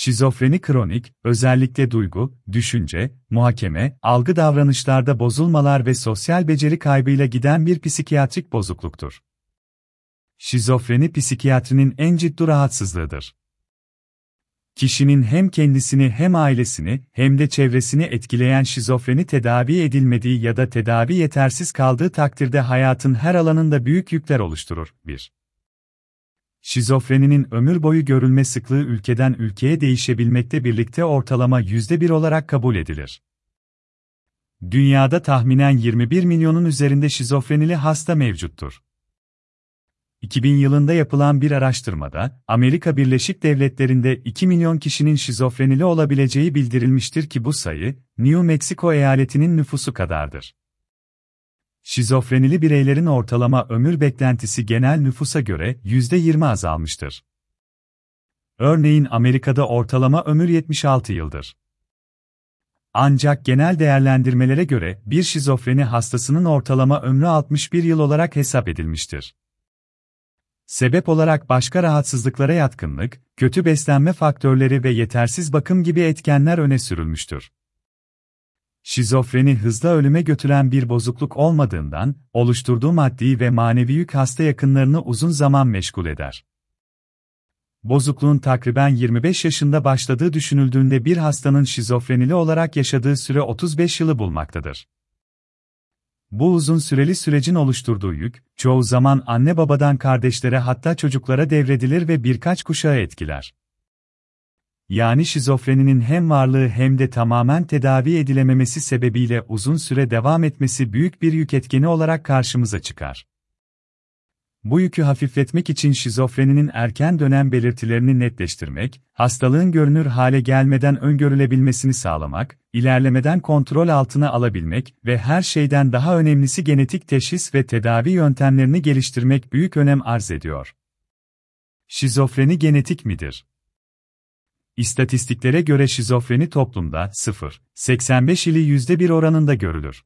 Şizofreni kronik, özellikle duygu, düşünce, muhakeme, algı davranışlarda bozulmalar ve sosyal beceri kaybıyla giden bir psikiyatrik bozukluktur. Şizofreni psikiyatrinin en ciddi rahatsızlığıdır. Kişinin hem kendisini hem ailesini hem de çevresini etkileyen şizofreni tedavi edilmediği ya da tedavi yetersiz kaldığı takdirde hayatın her alanında büyük yükler oluşturur. 1. Şizofreninin ömür boyu görülme sıklığı ülkeden ülkeye değişebilmekte birlikte ortalama %1 olarak kabul edilir. Dünyada tahminen 21 milyonun üzerinde şizofrenili hasta mevcuttur. 2000 yılında yapılan bir araştırmada, Amerika Birleşik Devletleri'nde 2 milyon kişinin şizofrenili olabileceği bildirilmiştir ki bu sayı, New Mexico eyaletinin nüfusu kadardır. Şizofrenili bireylerin ortalama ömür beklentisi genel nüfusa göre %20 azalmıştır. Örneğin Amerika'da ortalama ömür 76 yıldır. Ancak genel değerlendirmelere göre bir şizofreni hastasının ortalama ömrü 61 yıl olarak hesap edilmiştir. Sebep olarak başka rahatsızlıklara yatkınlık, kötü beslenme faktörleri ve yetersiz bakım gibi etkenler öne sürülmüştür. Şizofreni hızla ölüme götüren bir bozukluk olmadığından, oluşturduğu maddi ve manevi yük hasta yakınlarını uzun zaman meşgul eder. Bozukluğun takriben 25 yaşında başladığı düşünüldüğünde bir hastanın şizofrenili olarak yaşadığı süre 35 yılı bulmaktadır. Bu uzun süreli sürecin oluşturduğu yük, çoğu zaman anne babadan kardeşlere hatta çocuklara devredilir ve birkaç kuşağı etkiler. Yani şizofreninin hem varlığı hem de tamamen tedavi edilememesi sebebiyle uzun süre devam etmesi büyük bir yük etkeni olarak karşımıza çıkar. Bu yükü hafifletmek için şizofreninin erken dönem belirtilerini netleştirmek, hastalığın görünür hale gelmeden öngörülebilmesini sağlamak, ilerlemeden kontrol altına alabilmek ve her şeyden daha önemlisi genetik teşhis ve tedavi yöntemlerini geliştirmek büyük önem arz ediyor. Şizofreni genetik midir? İstatistiklere göre şizofreni toplumda 0.85 ili %1 oranında görülür.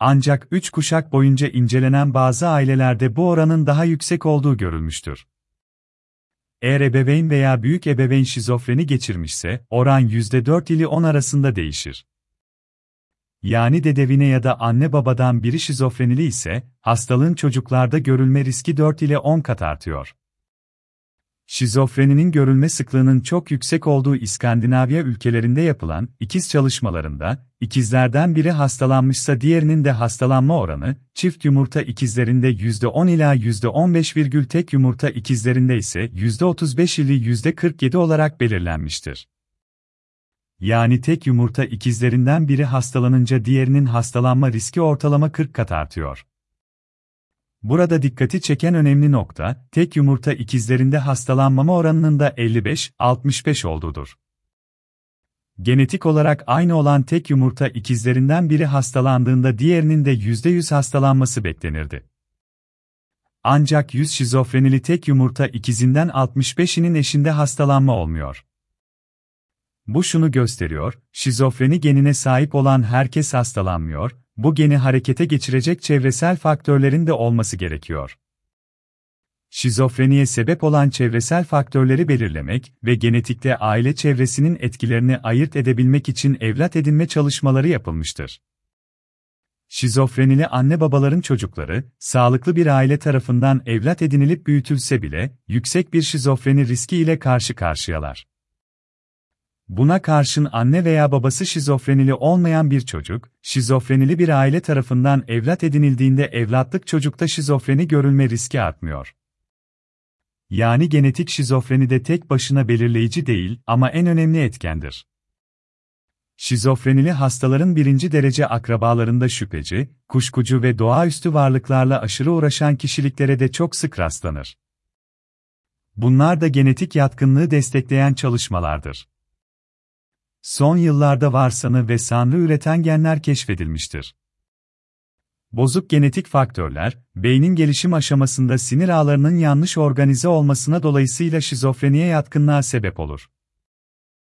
Ancak 3 kuşak boyunca incelenen bazı ailelerde bu oranın daha yüksek olduğu görülmüştür. Eğer ebeveyn veya büyük ebeveyn şizofreni geçirmişse, oran %4 ili 10 arasında değişir. Yani dedevine ya da anne babadan biri şizofrenili ise, hastalığın çocuklarda görülme riski 4 ile 10 kat artıyor. Şizofreninin görülme sıklığının çok yüksek olduğu İskandinavya ülkelerinde yapılan ikiz çalışmalarında, ikizlerden biri hastalanmışsa diğerinin de hastalanma oranı, çift yumurta ikizlerinde %10 ila %15, tek yumurta ikizlerinde ise %35 ili %47 olarak belirlenmiştir. Yani tek yumurta ikizlerinden biri hastalanınca diğerinin hastalanma riski ortalama 40 kat artıyor. Burada dikkati çeken önemli nokta, tek yumurta ikizlerinde hastalanmama oranının da 55-65 olduğudur. Genetik olarak aynı olan tek yumurta ikizlerinden biri hastalandığında diğerinin de %100 hastalanması beklenirdi. Ancak 100 şizofrenili tek yumurta ikizinden 65'inin eşinde hastalanma olmuyor. Bu şunu gösteriyor, şizofreni genine sahip olan herkes hastalanmıyor, bu geni harekete geçirecek çevresel faktörlerin de olması gerekiyor. Şizofreniye sebep olan çevresel faktörleri belirlemek ve genetikte aile çevresinin etkilerini ayırt edebilmek için evlat edinme çalışmaları yapılmıştır. Şizofrenili anne babaların çocukları, sağlıklı bir aile tarafından evlat edinilip büyütülse bile, yüksek bir şizofreni riski ile karşı karşıyalar. Buna karşın anne veya babası şizofrenili olmayan bir çocuk, şizofrenili bir aile tarafından evlat edinildiğinde evlatlık çocukta şizofreni görülme riski artmıyor. Yani genetik şizofreni de tek başına belirleyici değil ama en önemli etkendir. Şizofrenili hastaların birinci derece akrabalarında şüpheci, kuşkucu ve doğaüstü varlıklarla aşırı uğraşan kişiliklere de çok sık rastlanır. Bunlar da genetik yatkınlığı destekleyen çalışmalardır. Son yıllarda varsanı ve sanrı üreten genler keşfedilmiştir. Bozuk genetik faktörler, beynin gelişim aşamasında sinir ağlarının yanlış organize olmasına dolayısıyla şizofreniye yatkınlığa sebep olur.